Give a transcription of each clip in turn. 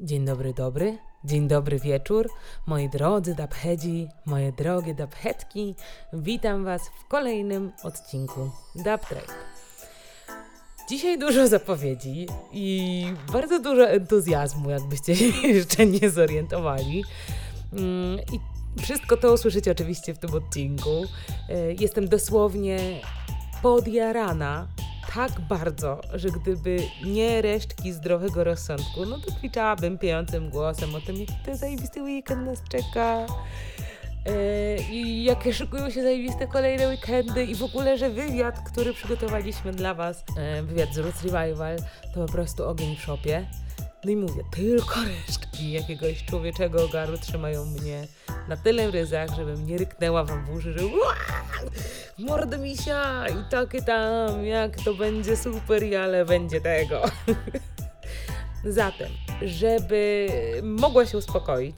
Dzień dobry, dobry. Dzień dobry wieczór. Moi drodzy dabhedzi, moje drogie dabhetki. Witam Was w kolejnym odcinku Track. Dzisiaj dużo zapowiedzi i bardzo dużo entuzjazmu, jakbyście się jeszcze nie zorientowali. Mm, I wszystko to usłyszycie oczywiście w tym odcinku. E, Jestem dosłownie podjarana tak bardzo, że gdyby nie resztki zdrowego rozsądku, no to kwiczałabym pijącym głosem o tym, jaki to zajebisty weekend nas czeka. e, I jakie szykują się zajebiste kolejne weekendy i w ogóle, że wywiad, który przygotowaliśmy dla Was, e, wywiad z Roots Revival, to po prostu ogień w szopie. No i mówię, tylko resztki jakiegoś człowieczego ogaru trzymają mnie na tyle ryzach, żebym nie ryknęła wam w uszy, że "Uaa, mordę misia i takie tam, jak to będzie super, ale będzie tego. Zatem, żeby mogła się uspokoić,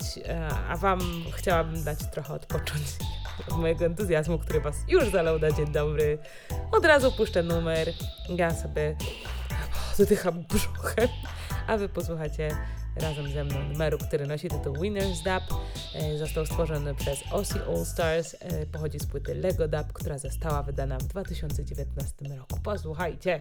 a wam chciałabym dać trochę odpocząć od mojego entuzjazmu, który was już zalał na dzień dobry, od razu puszczę numer, ja sobie oddycham brzuchem, a wy posłuchacie razem ze mną numeru, który nosi tytuł Winner's Dub. E, Został stworzony przez Aussie All Stars, e, pochodzi z płyty Lego Dub, która została wydana w 2019 roku. Posłuchajcie!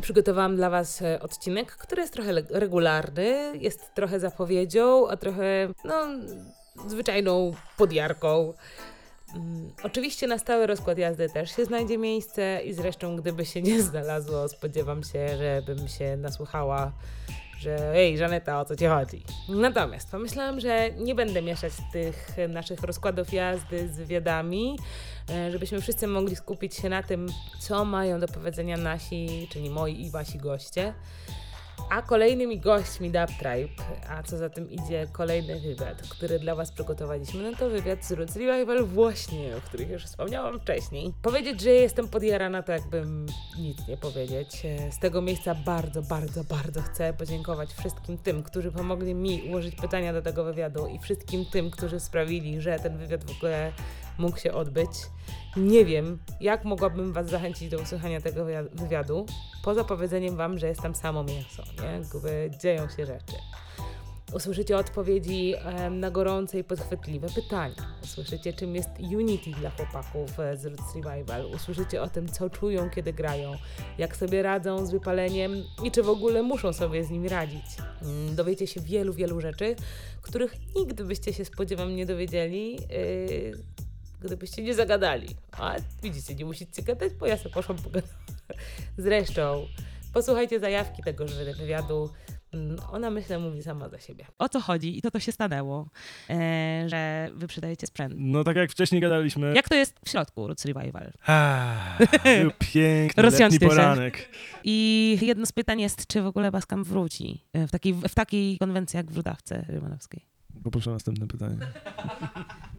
Dzisiaj przygotowałam dla Was e, odcinek, który jest trochę regularny, jest trochę zapowiedzią, a trochę, no, zwyczajną podjarką. Um, oczywiście na stały rozkład jazdy też się znajdzie miejsce i zresztą gdyby się nie znalazło, spodziewam się, że bym się nasłuchała że ej, Żaneta, o co ci chodzi? Natomiast pomyślałam, że nie będę mieszać tych naszych rozkładów jazdy z wywiadami, e, żebyśmy wszyscy mogli skupić się na tym, co mają do powiedzenia nasi, czyli moi i wasi goście. A kolejnymi gośćmi Dub Tribe, a co za tym idzie kolejny wywiad, który dla Was przygotowaliśmy, no to wywiad z Roots Revival właśnie, o których już wspomniałam wcześniej. Powiedzieć, że jestem podjarana, to jakbym nic nie powiedzieć. Z tego miejsca bardzo, bardzo, bardzo chcę podziękować wszystkim tym, którzy pomogli mi ułożyć pytania do tego wywiadu i wszystkim tym, którzy sprawili, że ten wywiad w ogóle mógł się odbyć. Nie wiem, jak mogłabym Was zachęcić do usłyszenia tego wywiadu, poza powiedzeniem Wam, że jestem samo mięso, nie? Jakby dzieją się rzeczy. Usłyszycie odpowiedzi na gorące i podchwytliwe pytania. Usłyszycie, czym jest Unity dla chłopaków e, z Roots Revival. Usłyszycie o tym, co czują, kiedy grają, jak sobie radzą z wypaleniem i czy w ogóle muszą sobie z nim radzić. Mm, dowiecie się wielu, wielu rzeczy, których nigdy byście się spodziewam nie dowiedzieli. Gdybyście nie zagadali. A widzicie, nie musicie gadać, bo ja sobie poszłam pogadać. Zresztą, posłuchajcie zajawki tego wywiadu. Mm, ona, myślę, mówi sama za siebie. O co chodzi i to to się stanęło, e, że wy przydajecie sprzęt? No tak jak wcześniej gadaliśmy. Jak to jest w środku Roots Revival? Ah, był piękny letni poranek. Się. I jedno z pytań jest, czy w ogóle Baskam wróci e, w takiej, w takiej konwencji jak w Rudawce Rymanowskiej? Poproszę następne pytanie.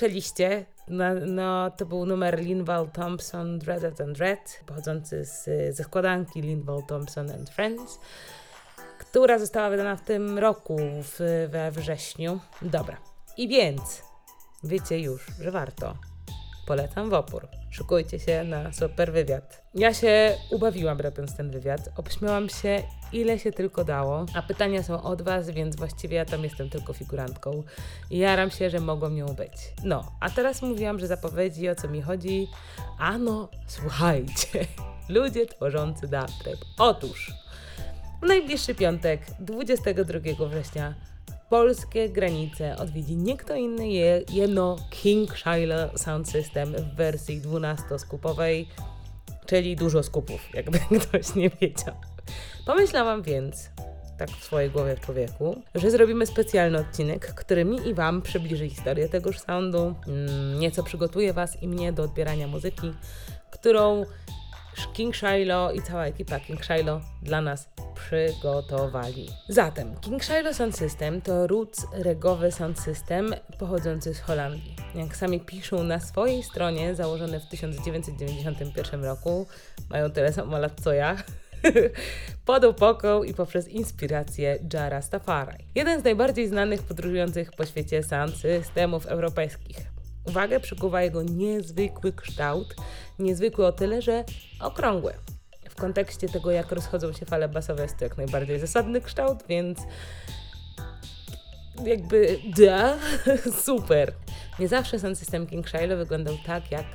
który usłyszeliście, no, no, to był numer Linval Thompson Dreaded and Red, pochodzący z, ze składanki Linval Thompson and Friends, która została wydana w tym roku, w, we wrześniu. Dobra. I więc wiecie już, że warto. Polecam w opór. Szykujcie się na super wywiad. Ja się ubawiłam robiąc ten wywiad. Obśmiałam się ile się tylko dało. A pytania są od Was, więc właściwie ja tam jestem tylko figurantką. I jaram się, że mogą nią być. No, a teraz mówiłam, że zapowiedzi o co mi chodzi. Ano, słuchajcie. Ludzie tworzący Dubtrap. Otóż w najbliższy piątek, 22 września, polskie granice odwiedzi nie kto inny, je, jeno King Shiloh Sound System w wersji 12-skupowej, czyli dużo skupów, jakby ktoś nie wiedział. Pomyślałam więc, tak w swojej głowie człowieku, że zrobimy specjalny odcinek, który mi i Wam przybliży historię tegoż soundu, mm, nieco przygotuje Was i mnie do odbierania muzyki, którą King Shiloh i cała ekipa King Shiloh dla nas przygotowali. Zatem King Shiloh Sound System to roots regowy sound system pochodzący z Holandii. Jak sami piszą na swojej stronie, założone w 1991 roku, mają tyle samo lat co ja, pod opoką i poprzez inspirację Jara Stafari. Jeden z najbardziej znanych podróżujących po świecie sound systemów europejskich. Uwagę przykuwa jego niezwykły kształt, niezwykły o tyle, że okrągły. W kontekście tego, jak rozchodzą się fale basowe, jest to jak najbardziej zasadny kształt, więc jakby da, super. Nie zawsze sound system King Shiloh wyglądał tak, jak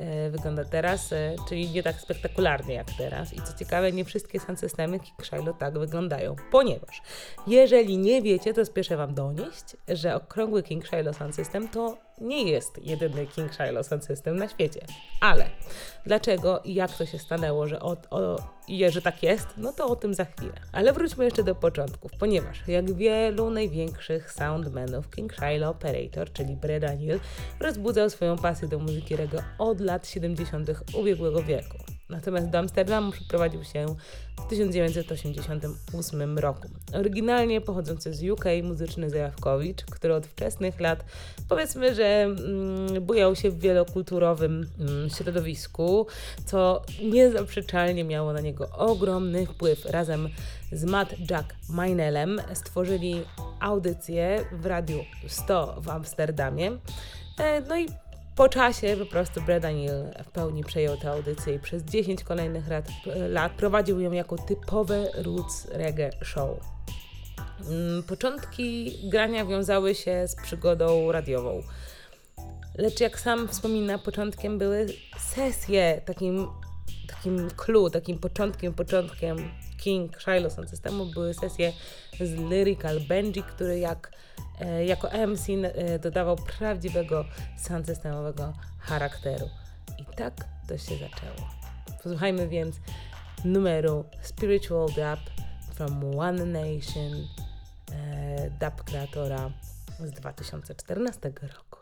E, wygląda teraz, e, czyli nie tak spektakularnie jak teraz. I co ciekawe, nie wszystkie sound systemy King Shiloh tak wyglądają, ponieważ jeżeli nie wiecie, to spieszę Wam donieść, że okrągły King Shiloh Sound System to nie jest jedyny King Shiloh Sound System na świecie. Ale dlaczego i jak to się stanęło, że, o, o, że tak jest, no to o tym za chwilę. Ale wróćmy jeszcze do początków, ponieważ jak wielu największych soundmenów, King Shiloh Operator, czyli Brad Daniel, rozbudzał swoją pasję do muzyki reggae od lat 70. ubiegłego wieku. Natomiast do Amsterdamu przeprowadził się w 1988 roku. Oryginalnie pochodzący z UK muzyczny Zajawkowicz, który od wczesnych lat powiedzmy, że mm, bujał się w wielokulturowym mm, środowisku, co niezaprzeczalnie miało na niego ogromny wpływ. Razem z Matt Jack Mainelem stworzyli audycję w Radiu 100 w Amsterdamie. E, no i po czasie po prostu Brad Daniel w pełni przejął tę audycję i przez 10 kolejnych lat, lat prowadził ją jako typowe roots reggae show. Mm, początki grania wiązały się z przygodą radiową. Lecz jak sam wspomina, początkiem były sesje, takim, takim clue, takim początkiem, początkiem King Shiloh Sound Systemu były sesje z Lyrical Benji, który jak E, jako MC e, dodawał prawdziwego sound systemowego charakteru. I tak to się zaczęło. Posłuchajmy więc numeru Spiritual Dub from One Nation e, dub kreatora z 2014 roku.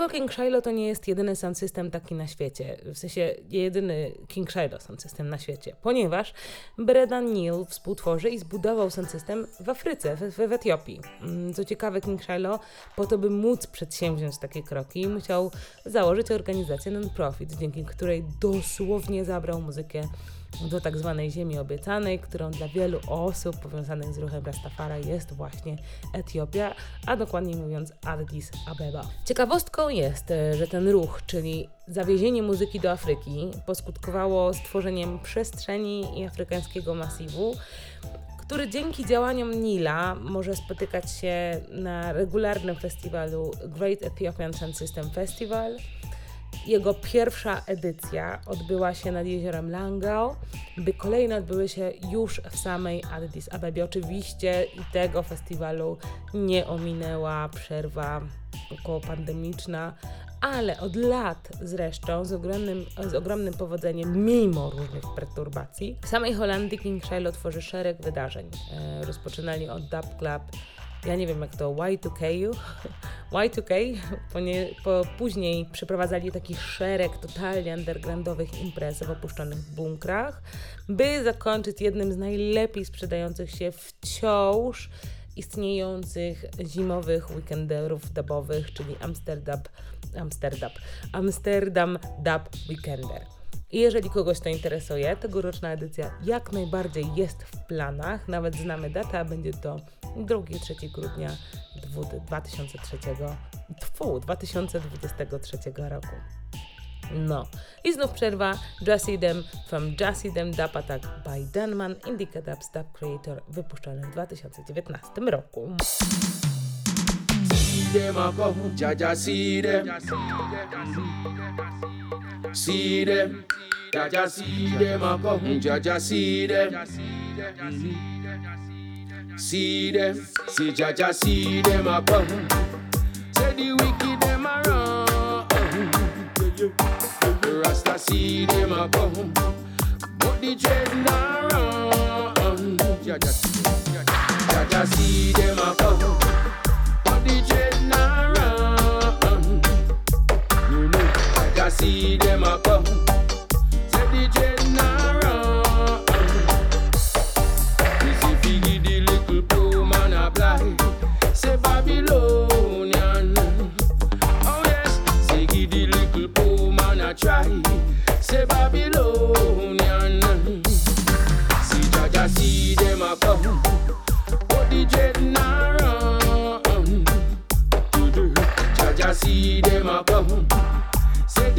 Dlaczego King Shiloh to nie jest jedyny sound system taki na świecie? W sensie jedyny King Shiloh sound system na świecie. Ponieważ Bredan Neal współtworzy i zbudował sound system w Afryce, w, w Etiopii. Mm, co ciekawe, King Shiloh po to, by móc przedsięwziąć takie kroki, musiał założyć organizację non-profit, dzięki której dosłownie zabrał muzykę do tak zwanej ziemi obiecanej, którą dla wielu osób powiązanych z ruchem Rastafara jest właśnie Etiopia, a dokładniej mówiąc Addis Abeba. Ciekawostką jest, e, że ten ruch, czyli zawiezienie muzyki do Afryki, poskutkowało stworzeniem przestrzeni i afrykańskiego masiwu, który dzięki działaniom Nila może spotykać się na regularnym festiwalu Great Ethiopian Sound System Festival jego pierwsza edycja odbyła się nad jeziorem Langao, by kolejne odbyły się już w samej Addis Abebie. Oczywiście i tego festiwalu nie ominęła przerwa około pandemiczna, ale od lat zresztą z ogromnym, z ogromnym powodzeniem, mimo różnych perturbacji, w samej Holandii King Shiloh tworzy szereg wydarzeń. E, rozpoczynali od Dub Club, ja nie wiem jak to, Y2K, Y2K, po, później przeprowadzali taki szereg totalnie undergroundowych imprez w opuszczonych bunkrach, by zakończyć jednym z najlepiej sprzedających się wciąż istniejących zimowych weekenderów dubowych, czyli Amsterdam, Amsterdam, Amsterdam Dub Weekender. I jeżeli kogoś to interesuje, tegoroczna edycja jak najbardziej jest w planach, nawet znamy datę, a będzie to 2-3 grudnia 2003, tfu, 2023 roku. No. I znów przerwa Jasidem from Jasidem Dub Attack by Denman, Indica Dub Dub Creator, wypuszczony w 2019 roku. Jaja see them, see them, Jaja see them a come, Jaja see them. See them, see Jaja, see them a come. Say the wicked them a run. Rasta see them a come, but the dread not run. Jaja, Jaja see them a come, but the dread see them a come.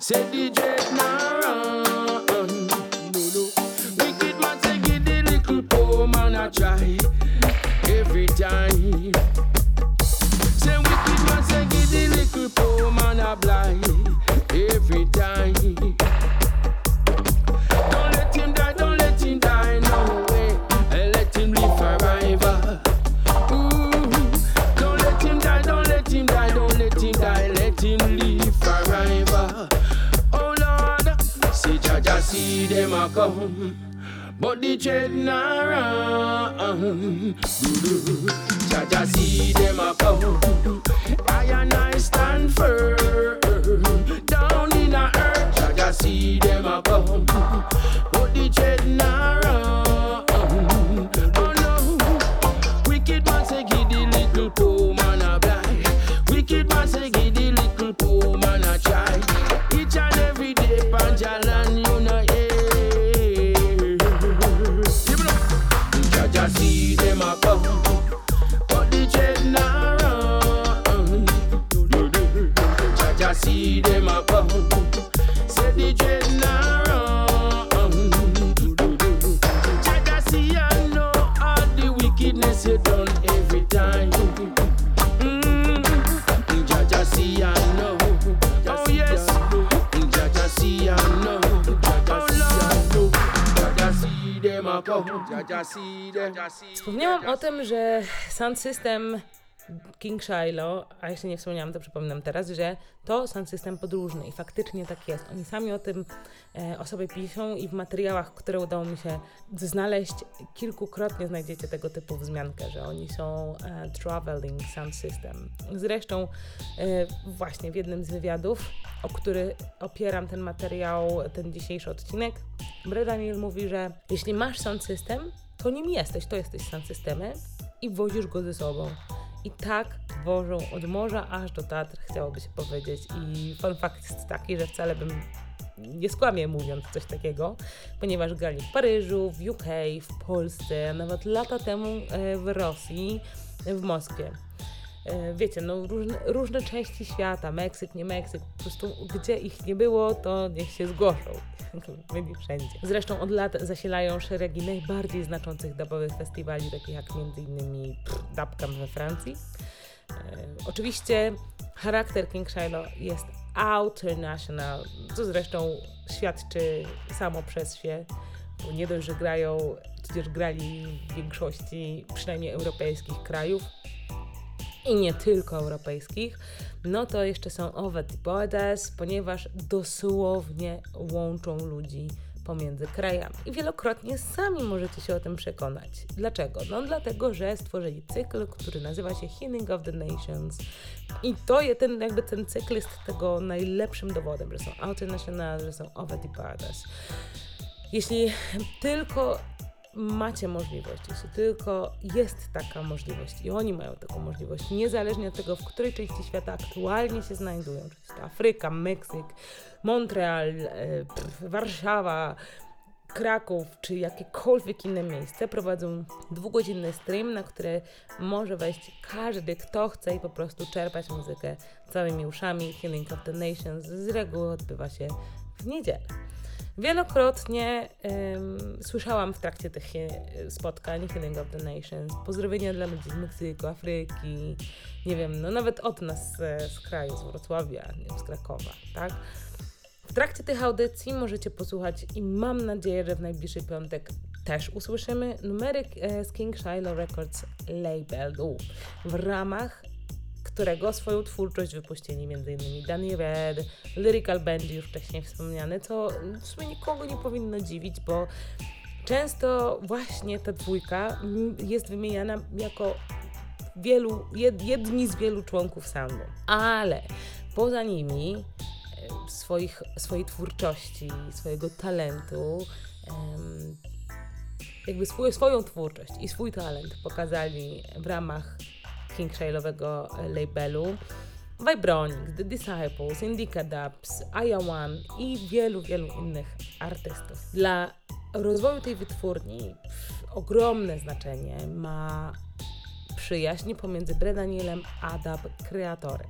say the dread now Wspomniałam o tym, że Sound System King Shiloh, a jeśli nie wspomniałam, to przypominam teraz, że to sound system podróżny i faktycznie tak jest. Oni sami o tym e, o sobie piszą i w materiałach, które udało mi się znaleźć, kilkukrotnie znajdziecie tego typu wzmiankę, że oni są e, traveling sound system. Zresztą e, właśnie w jednym z wywiadów, o który opieram ten materiał, ten dzisiejszy odcinek, Brad Daniel mówi, że jeśli masz sound system, to nim jesteś, to jesteś sound systemem i wozisz go ze sobą. I tak wożą od morza aż do Tatr, chciałoby się powiedzieć. I fun fact jest taki, że wcale bym nie skłamię mówiąc coś takiego, ponieważ grali w Paryżu, w UK, w Polsce, nawet lata temu e, w Rosji, w Moskwie. E, Wiecie, no różne, różne części świata, Meksyk, nie Meksyk, po prostu gdzie ich nie było, to niech się zgłoszą. Byli wszędzie. Zresztą od lat zasilają szeregi najbardziej znaczących dubowych festiwali, takich jak m.in. Dubcamp we Francji. E, oczywiście charakter King Shiloh jest international, co zresztą świadczy samo przez się, bo nie dość, że grają, przecież grali w większości przynajmniej europejskich krajów, i nie tylko europejskich, no to jeszcze są over the borders, ponieważ dosłownie łączą ludzi pomiędzy krajami. I wielokrotnie sami możecie się o tym przekonać. Dlaczego? No dlatego, że stworzyli cykl, który nazywa się Healing of the Nations. I to je, ten, jakby ten cykl jest tego najlepszym dowodem, że są international, że są over the borders. Jeśli tylko macie możliwość, jeśli tylko jest taka możliwość i oni mają taką możliwość, niezależnie od tego, w której części świata aktualnie się znajdują, czy to Afryka, Meksyk, Montreal, e, pff, Warszawa, Kraków, czy jakiekolwiek inne miejsce, prowadzą dwugodzinny stream, na który może wejść każdy, kto chce i po prostu czerpać muzykę całymi uszami. Healing of the Nations z reguły odbywa się w niedzielę. Wielokrotnie em, słyszałam w trakcie tych e, spotkań Healing of the Nations pozdrowienia dla ludzi z Meksyku, Afryki, nie wiem, no nawet od nas e, z kraju, z Wrocławia, nie wiem, z Krakowa, tak? W trakcie tych audycji możecie posłuchać i mam nadzieję, że w najbliższy piątek też usłyszymy numery e, z King Shiloh Records labelu w ramach którego swoją twórczość wypuścili m.in. Danny Red, Lyrical Benji już wcześniej wspomniany, co w sumie nikogo nie powinno dziwić, bo często właśnie ta dwójka jest wymieniana jako wielu, jed, jedni z wielu członków soundu. Ale poza nimi e, swoich, swojej twórczości, swojego talentu, jakby swój, swoją twórczość i swój talent pokazali w ramach King Shiloh'owego labelu Vibronics, The Disciples, Indica Dubs, Aya One i wielu, wielu innych artystów. Dla rozwoju tej wytwórni ogromne znaczenie ma przyjaźń pomiędzy Bre Danielem a Dub kreatorem.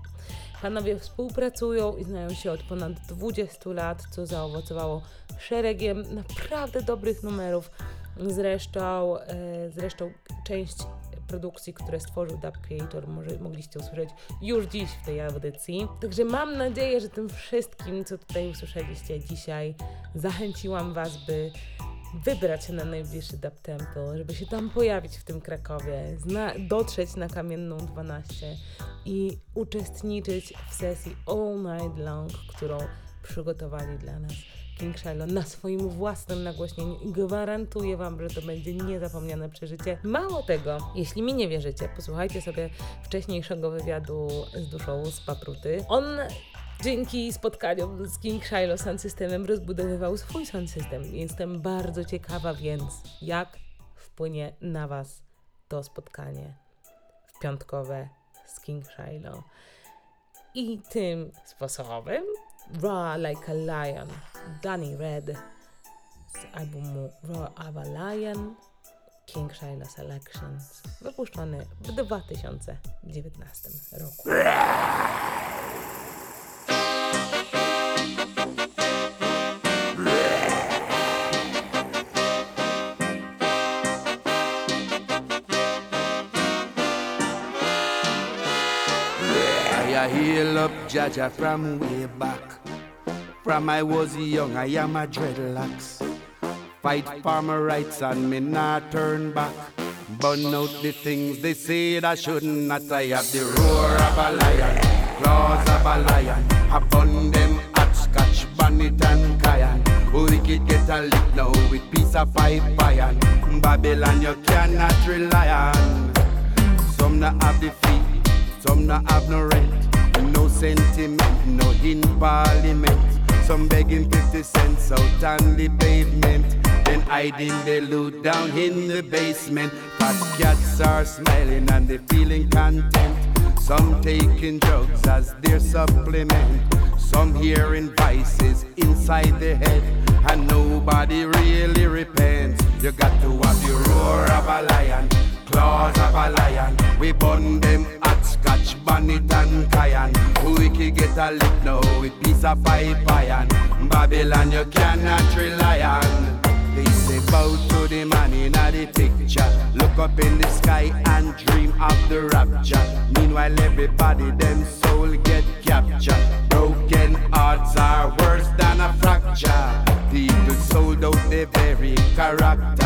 Panowie współpracują i znają się od ponad 20 lat, co zaowocowało szeregiem naprawdę dobrych numerów. Zresztą, e, zresztą część produkcji, które stworzył Dub Creator, może mogliście usłyszeć już dziś w tej audycji. Także mam nadzieję, że tym wszystkim, co tutaj usłyszeliście dzisiaj, zachęciłam Was, by wybrać się na najbliższy Dub Temple, żeby się tam pojawić w tym Krakowie, zna- dotrzeć na Kamienną 12 i uczestniczyć w sesji All Night Long, którą przygotowali dla nas King Shiloh na swoim własnym nagłośnieniu i gwarantuję Wam, że to będzie niezapomniane przeżycie. Mało tego, jeśli mi nie wierzycie, posłuchajcie sobie wcześniejszego wywiadu z duszą z Papruty. On dzięki spotkaniom z King Shiloh Sound Systemem rozbudowywał swój sound system. Jestem bardzo ciekawa więc, jak wpłynie na Was to spotkanie w piątkowe z King Shiloh. I tym sposobem Raw Like a Lion, Danny Red z albumu Raw of a Lion, King Shiloh Selections, wypuszczony w 2019 roku. Hail up Jaja from way back. From I was young, I am a dreadlocks. Fight for my rights and me not turn back. Burn out the things they say I should not. I have the roar of a lion, claws of a lion. I burn them hot scotch, bonnet and cayenne. Wicked get a lick now with piece of pipe iron. Babylon you cannot rely on. Some not have the feet, some not have no rent. Sentiment, no in parliament. Some begging 50 cents out on the pavement. Then hiding the loot down in the basement. Fat cats are smiling and they feeling content. Some taking drugs as their supplement. Some hearing vices inside their head. And nobody really repents. You got to have the roar of a lion, claws of a lion. We burn them hot scotch, bonnet and cayenne. We can get a lick now with piece of pipe iron. Babylon you cannot rely on. They say bow to the man in the picture. Look up in the sky and dream of the rapture. Meanwhile, everybody them soul get captured. Broken hearts are worse than a fracture. People sold out their very character.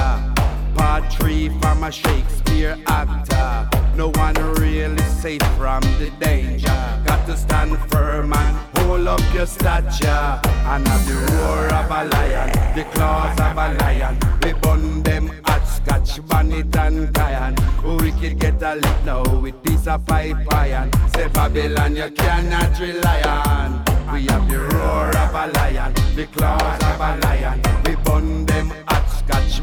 Three from a Shakespeare actor. No one really safe from the danger. Got to stand firm and hold up your stature. And have the roar of a lion, the claws of a lion. We burn them hot scotch, bonnet and cayenne. Wicked get a lick now with piece of pipe iron. Say Babylon, you cannot rely on. We have the roar of a lion, the claws of a lion. We burn them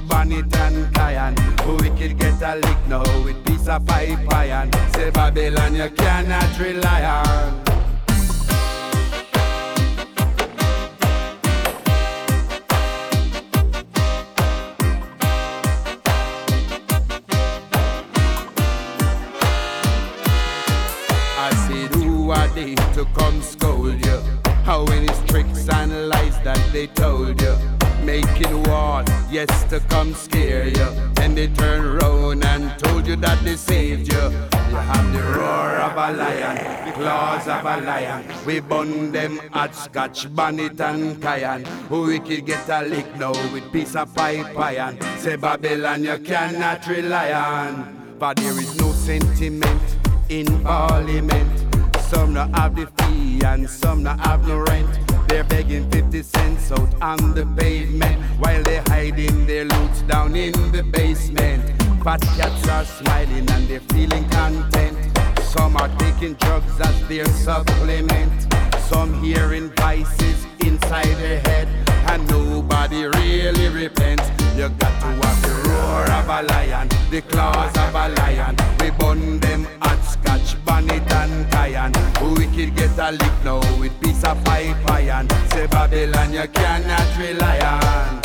bonnet and cayenne. Wicked get a lick now with piece of pipe iron. Say Babylon, you cannot rely on. I said, who are they to come scold you? How many tricks and lies that they told you? Making war, yes, to come scare you. Then they turn round and told you that they saved you. You have the roar of a lion, the claws of a lion. We burn them at scotch, bonnet and cayenne. We could get a lick now with piece of pipe iron. Say Babylon, you cannot rely on. For there is no sentiment in parliament. Some not have the fee and some not have no rent. They're begging 50 cents out on the pavement while they're hiding their loot down in the basement. Fat cats are smiling and they're feeling content. Some are taking drugs as their supplement. Some hearing voices inside their head and nobody really repents. You got to have the roar of a lion, the claws of a lion. We burn them and cayenne. Wicked get a lick now with piece of pipe iron. Say Babylon, you cannot rely on.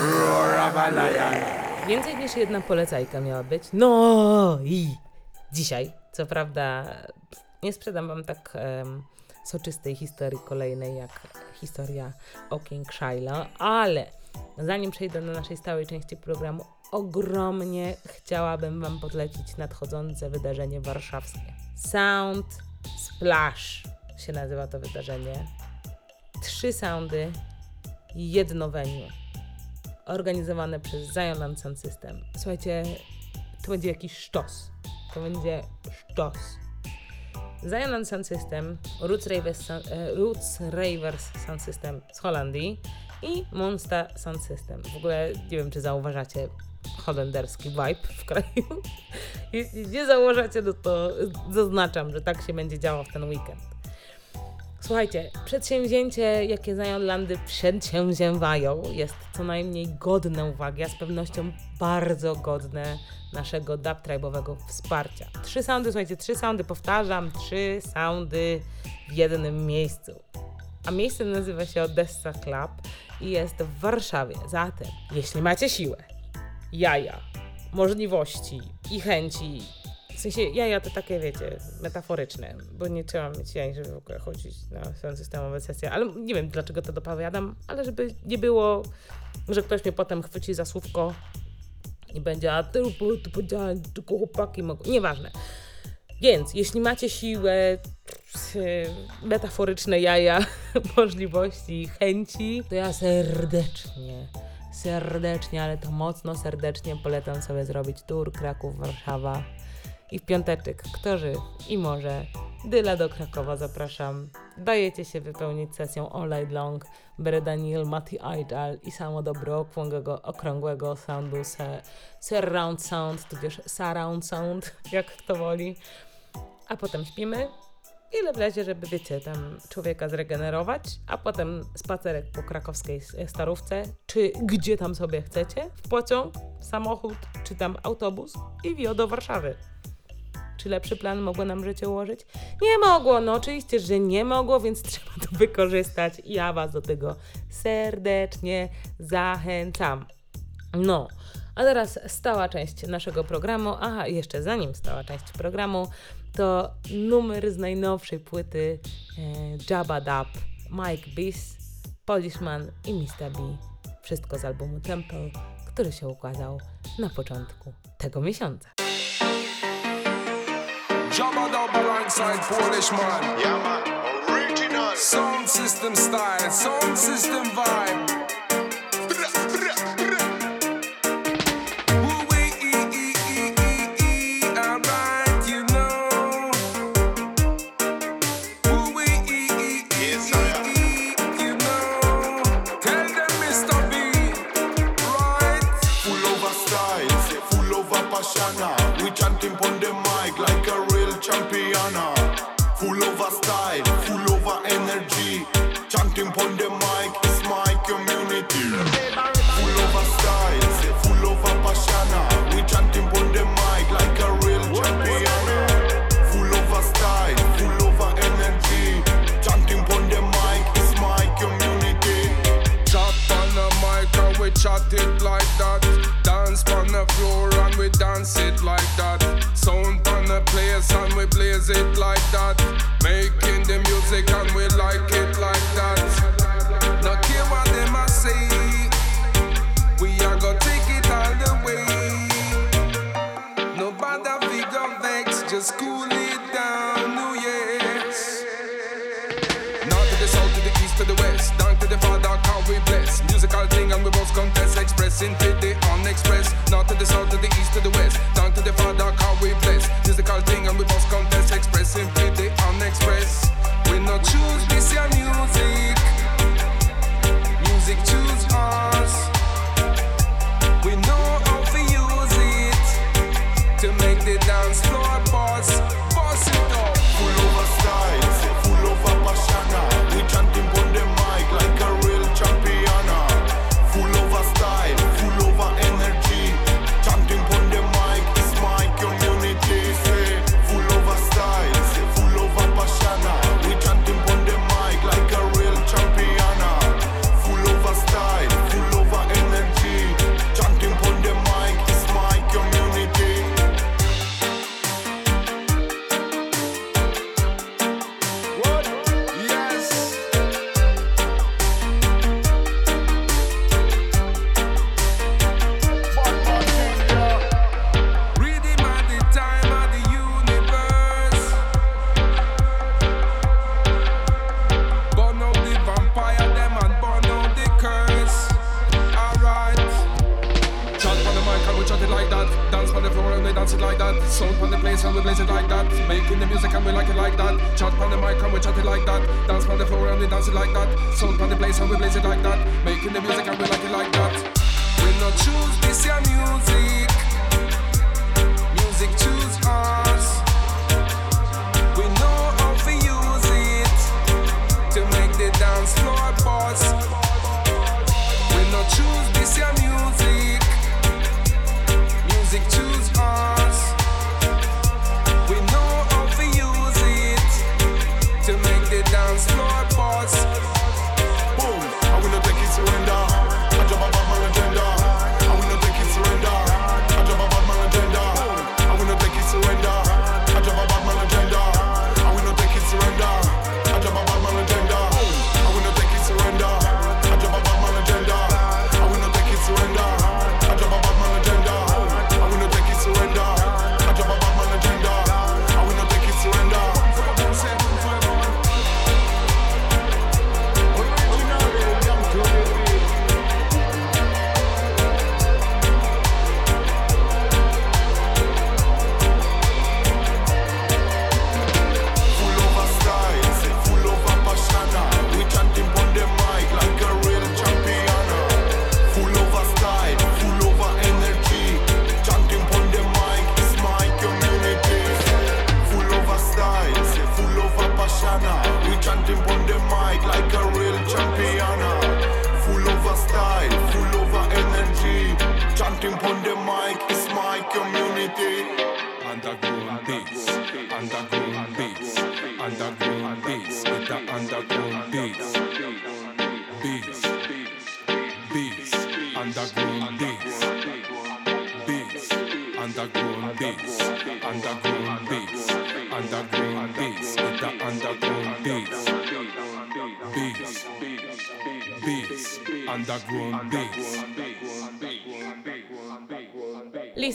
Roar of a lion, Więcej niż jedna polecajka miała być. No i dzisiaj, co prawda, nie sprzedam wam tak em, soczystej historii kolejnej jak historia o King Shiloh, ale zanim przejdę do naszej stałej części programu, ogromnie chciałabym wam podlecić nadchodzące wydarzenie warszawskie. Sound Splash się nazywa to wydarzenie. Trzy soundy, jedno venue organizowane przez Zion Sound System. Słuchajcie, to będzie jakiś sztos. To będzie sztos. Zion Sound System, Roots Ravers, e, Roots Ravers Sound System z Holandii i Monster Sound System. W ogóle nie wiem, czy zauważacie holenderski vibe w kraju. Jeśli nie zauważacie, no to zaznaczam, że tak się będzie działo w ten weekend. Słuchajcie, przedsięwzięcie, jakie Zionlandy przedsięwzięwają, jest co najmniej godne uwagi, a z pewnością bardzo godne naszego dub tribe'owego wsparcia. Trzy soundy, słuchajcie, trzy soundy, powtarzam, trzy soundy w jednym miejscu. A miejsce nazywa się Odessa Club i jest w Warszawie. Zatem, jeśli macie siłę, jaja, możliwości i chęci. W sensie jaja to takie, wiecie, metaforyczne, bo nie trzeba mieć jaj, żeby w ogóle chodzić na swoją systemowe sesje, ale nie wiem dlaczego to dopowiadam, ale żeby nie było, że ktoś mnie potem chwyci za słówko i będzie, a ty, tu powiedziałem, tylko chłopaki mogą, nieważne. Więc jeśli macie siłę, metaforyczne jaja, możliwości, chęci, to ja serdecznie, serdecznie, ale to mocno serdecznie polecam sobie zrobić tour Kraków-Warszawa i w piąteczek, kto i może, Dyla do Krakowa zapraszam. Dajecie się wypełnić sesją All Night Long, Bere Daniel, Mati Idol i samo dobro okrągłego, okrągłego soundu, se, surround sound, tudzież surround sound, jak kto woli. A potem śpimy, ile wlezie, żeby, wiecie, tam człowieka zregenerować, a potem spacerek po krakowskiej starówce, czy gdzie tam sobie chcecie, w pociąg, samochód, czy tam autobus i wio do Warszawy. Czy lepszy plan mogło nam życie ułożyć? Nie mogło, no oczywiście, że nie mogło, więc trzeba to wykorzystać ja Was do tego serdecznie zachęcam. No, a teraz stała część naszego programu. Aha, jeszcze zanim stała część programu, to numer z najnowszej płyty e, Jabba Dub, Mike Biss, Polishman i Mr. B. Wszystko z albumu Temple, który się ukazał na początku tego miesiąca. Jabba Dub alongside Polish man. Yeah, man. Original. Sound system style, sound system vibe.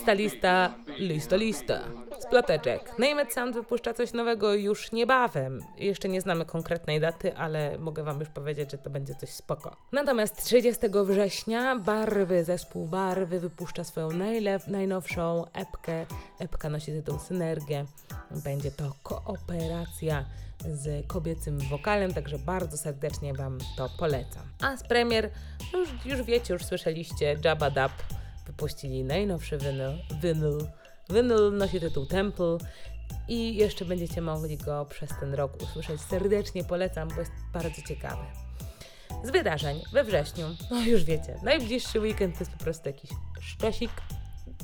Lista, lista, lista, lista. Sploteczek. Name It Sound wypuszcza coś nowego już niebawem. Jeszcze nie znamy konkretnej daty, ale mogę wam już powiedzieć, że to będzie coś spoko. Natomiast 30 września Barwy, zespół Barwy wypuszcza swoją najnowszą epkę. Epka nosi tytuł Synergię. Będzie to kooperacja z kobiecym wokalem, także bardzo serdecznie Wam to polecam. A z premier, już, już wiecie, już słyszeliście, Jabba Dab wypuścili najnowszy winyl. Winyl, winyl nosi tytuł Temple i jeszcze będziecie mogli go przez ten rok usłyszeć. Serdecznie polecam, bo jest bardzo ciekawy. Z wydarzeń we wrześniu, no już wiecie, najbliższy weekend to jest po prostu jakiś szczosik.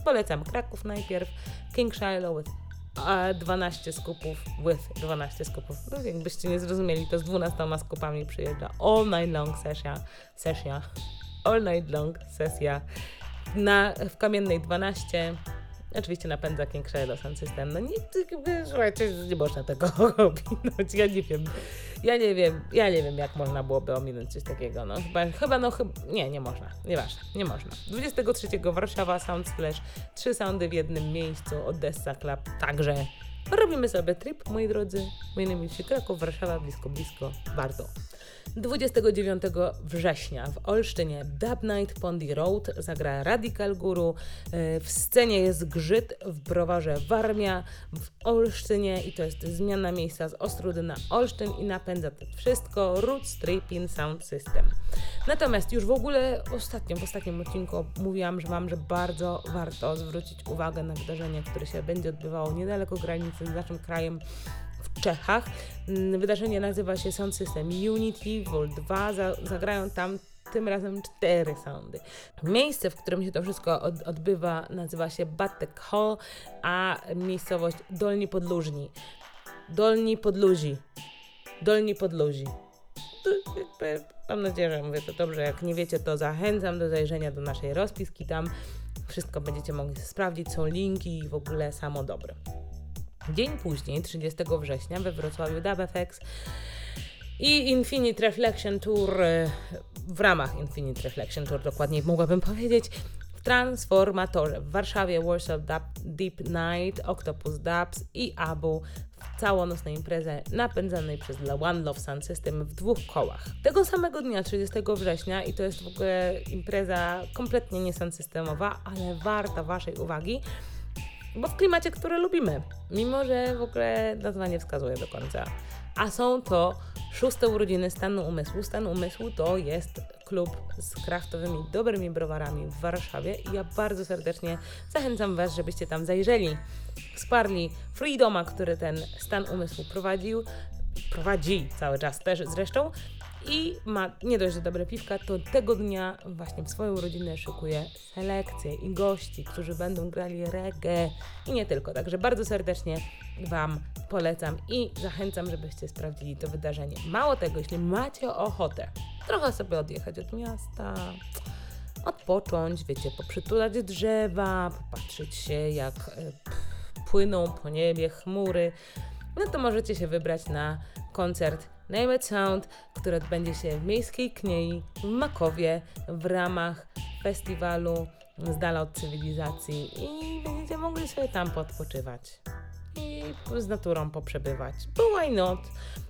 Polecam Kraków najpierw, King Shiloh with a 12 skupów with 12 skupów. No, jakbyście nie zrozumieli, to z 12 skupami przyjeżdża all night long sesja, sesja, all night long sesja na, w Kamiennej 12. Oczywiście napędza King Shiloh Sound System. No jakby, słuchajcie, nie można tego ominąć. Ja nie wiem, ja nie wiem, ja nie wiem, jak można byłoby ominąć coś takiego. No chyba, chyba no chyba, nie, nie można, nieważne, nie można. 23 Warszawa Sound Splash, trzy soundy w jednym miejscu, Odessa Club, także robimy sobie trip, moi drodzy. Jest Kraków, Warszawa, blisko, blisko, bardzo. 29 września w Olsztynie Dub Night Pondy Road zagra Radical Guru. E, W scenie jest Grzyt w browarze Warmia w Olsztynie i to jest zmiana miejsca z Ostrudy na Olsztyn i napędza to wszystko Roots Tripping Sound System. Natomiast już w ogóle ostatnio, w ostatnim odcinku mówiłam, że mam, że bardzo warto zwrócić uwagę na wydarzenie, które się będzie odbywało niedaleko granicy z naszym krajem w Czechach. Mm, Wydarzenie nazywa się Sound System Unity Vol 2. Za, zagrają tam tym razem cztery soundy. Miejsce, w którym się to wszystko od, odbywa, nazywa się Batek Hall, a miejscowość Dolni Podlużni. Dolni Podluzi. Dolni Podluzi. Mam nadzieję, że mówię to dobrze. Jak nie wiecie, to zachęcam do zajrzenia do naszej rozpiski. Tam wszystko będziecie mogli sprawdzić. Są linki i w ogóle samo dobre. Dzień później, 30 września, we Wrocławiu DubFX i Infinite Reflection Tour, e, w ramach Infinite Reflection Tour dokładniej mogłabym powiedzieć, w Transformatorze w Warszawie Warsaw Dub, Deep Night, Octopus Dubs i Abu w całonocnej imprezę napędzanej przez One Love Sound System w dwóch kołach. Tego samego dnia, 30 września, i to jest w ogóle impreza kompletnie nie systemowa, ale warta Waszej uwagi, bo w klimacie, który lubimy, mimo że w ogóle nazwa nie wskazuje do końca. A są to szóste urodziny Stanu Umysłu. Stan Umysłu to jest klub z kraftowymi, dobrymi browarami w Warszawie i ja bardzo serdecznie zachęcam Was, żebyście tam zajrzeli, wsparli Freedoma, który ten Stan Umysłu prowadził, prowadzi cały czas też zresztą i ma nie dość, że dobre piwka, to tego dnia właśnie w swoją rodzinę szykuje selekcję i gości, którzy będą grali reggae i nie tylko. Także bardzo serdecznie Wam polecam i zachęcam, żebyście sprawdzili to wydarzenie. Mało tego, jeśli macie ochotę trochę sobie odjechać od miasta, odpocząć, wiecie, poprzytulać drzewa, popatrzeć się jak e, płyną po niebie chmury, no to możecie się wybrać na koncert Name It Sound, który odbędzie się w Miejskiej Kniei w Makowie w ramach festiwalu z dala od cywilizacji i będziecie mogli sobie tam podpoczywać i z naturą poprzebywać. Bo why not?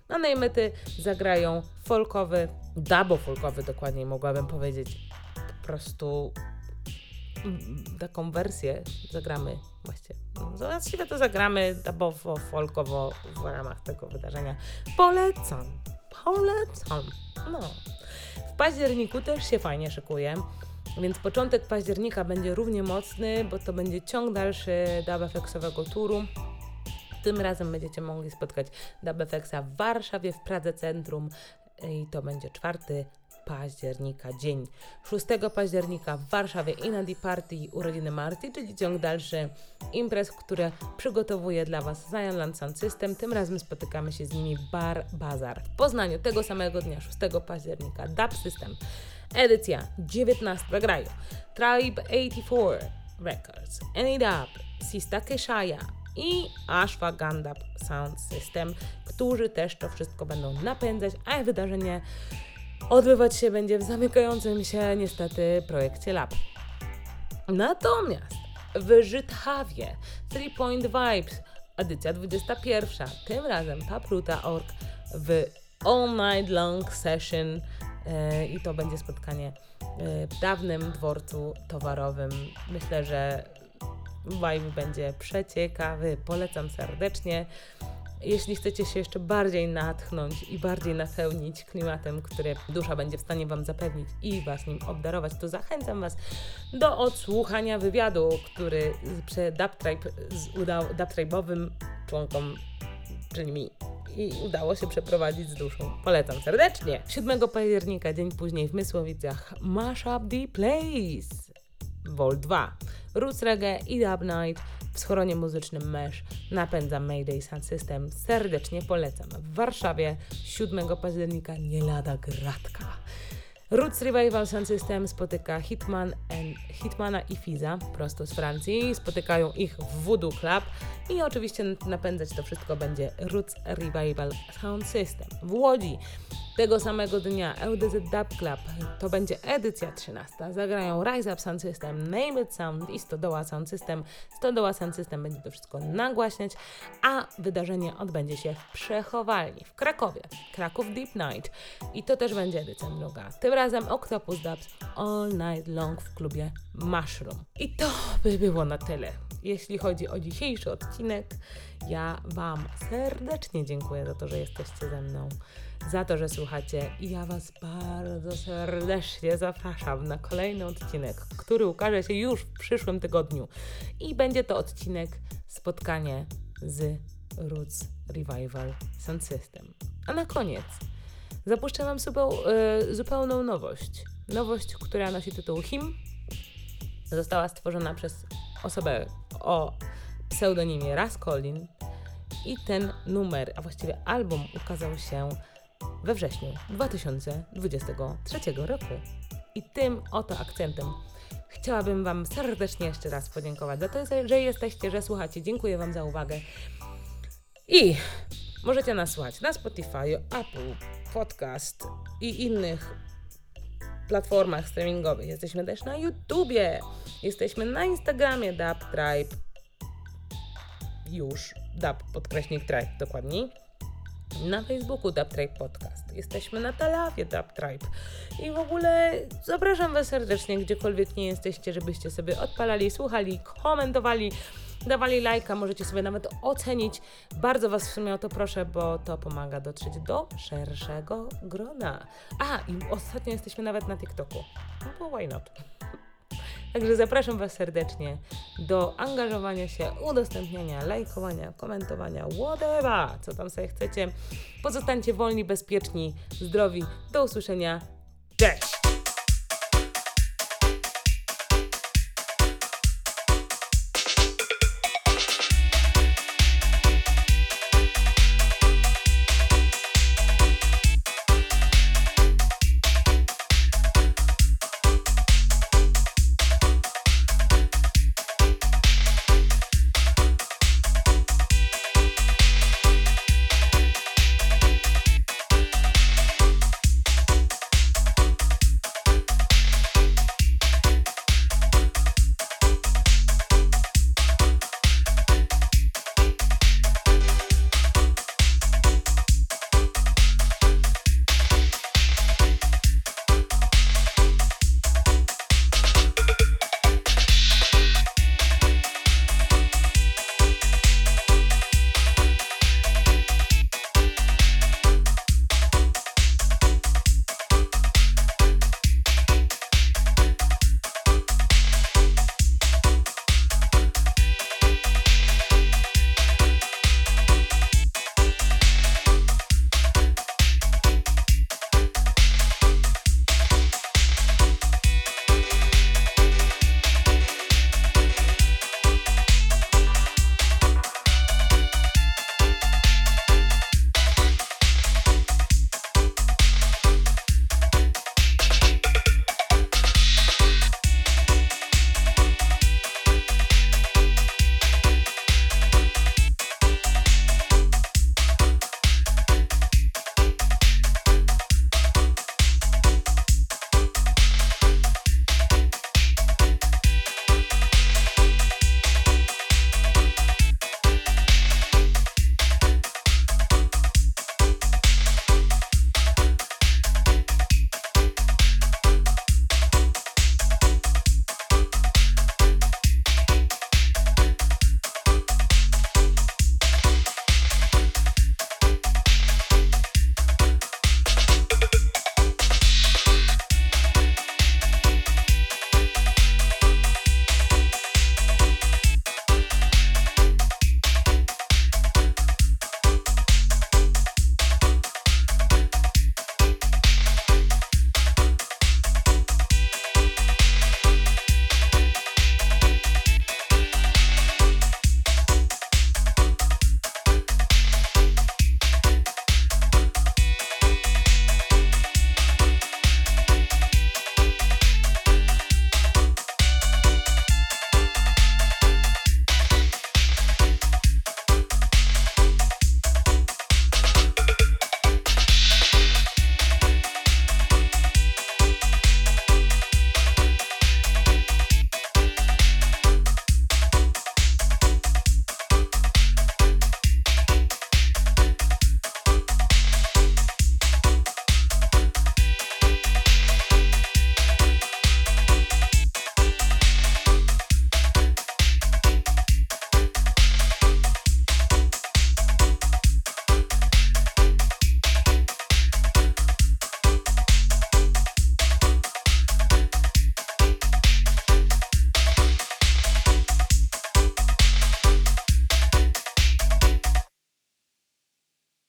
A najmety zagrają folkowy, dabo folkowy dokładniej mogłabym powiedzieć, po prostu taką wersję zagramy właściwie. Właściwie to zagramy dubowo, folkowo w ramach tego wydarzenia. Polecam. Polecam. No. W październiku też się fajnie szykuje. Więc początek października będzie równie mocny, bo to będzie ciąg dalszy Dub turu. Tym razem będziecie mogli spotkać Dub w Warszawie, w Pradze Centrum i to będzie czwarty października, dzień 6 października w Warszawie Inadi Party urodziny Marty, czyli ciąg dalszy imprez, które przygotowuje dla Was Zion Land Sound System. Tym razem spotykamy się z nimi Bar Bazar. W Poznaniu tego samego dnia, 6 października, Dub System. Edycja 19. Zagrają Tribe 84 Records, Any Dub, Sista Keshaya i Ashwagandha Sound System, którzy też to wszystko będą napędzać, a wydarzenie odbywać się będzie w zamykającym się niestety projekcie Lab. Natomiast w Żythawie Three Point Vibes, edycja 21, tym razem Papruta.org w All Night Long Session yy, i to będzie spotkanie yy, w dawnym dworcu towarowym. Myślę, że vibe będzie przeciekawy, polecam serdecznie. Jeśli chcecie się jeszcze bardziej natchnąć i bardziej napełnić klimatem, który dusza będzie w stanie Wam zapewnić i Was nim obdarować, to zachęcam Was do odsłuchania wywiadu, który przy Dubtribe udał Dubtribe'owym członkom, czyli mi, i udało się przeprowadzić z duszą. Polecam serdecznie. 7 października, dzień później w Mysłowicach, Mash Up The Place. Vol 2. Roots Reggae i Dub Night w schronie muzycznym Mesh napędza Mayday Sound System. Serdecznie polecam. W Warszawie 7 października nie lada gratka. Roots Revival Sound System spotyka Hitman and, Hitmana i Fiza prosto z Francji. Spotykają ich w Voodoo Club i oczywiście napędzać to wszystko będzie Roots Revival Sound System. W Łodzi tego samego dnia LDZ Dub Club to będzie edycja 13. Zagrają Rise Up Sound System, Name It Sound i Stodoła Sound System. Stodoła Sound System będzie to wszystko nagłaśniać, a wydarzenie odbędzie się w przechowalni w Krakowie. Kraków Deep Night i to też będzie edycja druga. Tym razem Octopus Dubs All Night Long w klubie Mushroom. I to by było na tyle. Jeśli chodzi o dzisiejszy odcinek, ja Wam serdecznie dziękuję za to, że jesteście ze mną za to, że słuchacie i ja Was bardzo serdecznie zapraszam na kolejny odcinek, który ukaże się już w przyszłym tygodniu i będzie to odcinek spotkanie z Roots Revival Sound System. A na koniec zapuszczę Wam yy, zupełną nowość. Nowość, która nosi tytuł Him. Została stworzona przez osobę o pseudonimie Raskolin i ten numer, a właściwie album ukazał się we wrześniu 2023 roku. I tym oto akcentem chciałabym Wam serdecznie jeszcze raz podziękować za to, że jesteście, że słuchacie. Dziękuję Wam za uwagę. I możecie nas słuchać na Spotify, Apple Podcast i innych platformach streamingowych. Jesteśmy też na YouTubie. Jesteśmy na Instagramie Dub Tribe. Już. Dub podkreśnik Tribe dokładniej na Facebooku Dub Tribe Podcast. Jesteśmy na Talawie Dub Tribe. I w ogóle zapraszam Was serdecznie, gdziekolwiek nie jesteście, żebyście sobie odpalali, słuchali, komentowali dawali lajka, możecie sobie nawet ocenić. Bardzo Was w sumie o to proszę, bo to pomaga dotrzeć do szerszego grona. A, i ostatnio jesteśmy nawet na TikToku. No bo why not? Także zapraszam Was serdecznie do angażowania się, udostępniania, lajkowania, komentowania, whatever, co tam sobie chcecie. Pozostańcie wolni, bezpieczni, zdrowi. Do usłyszenia. Cześć!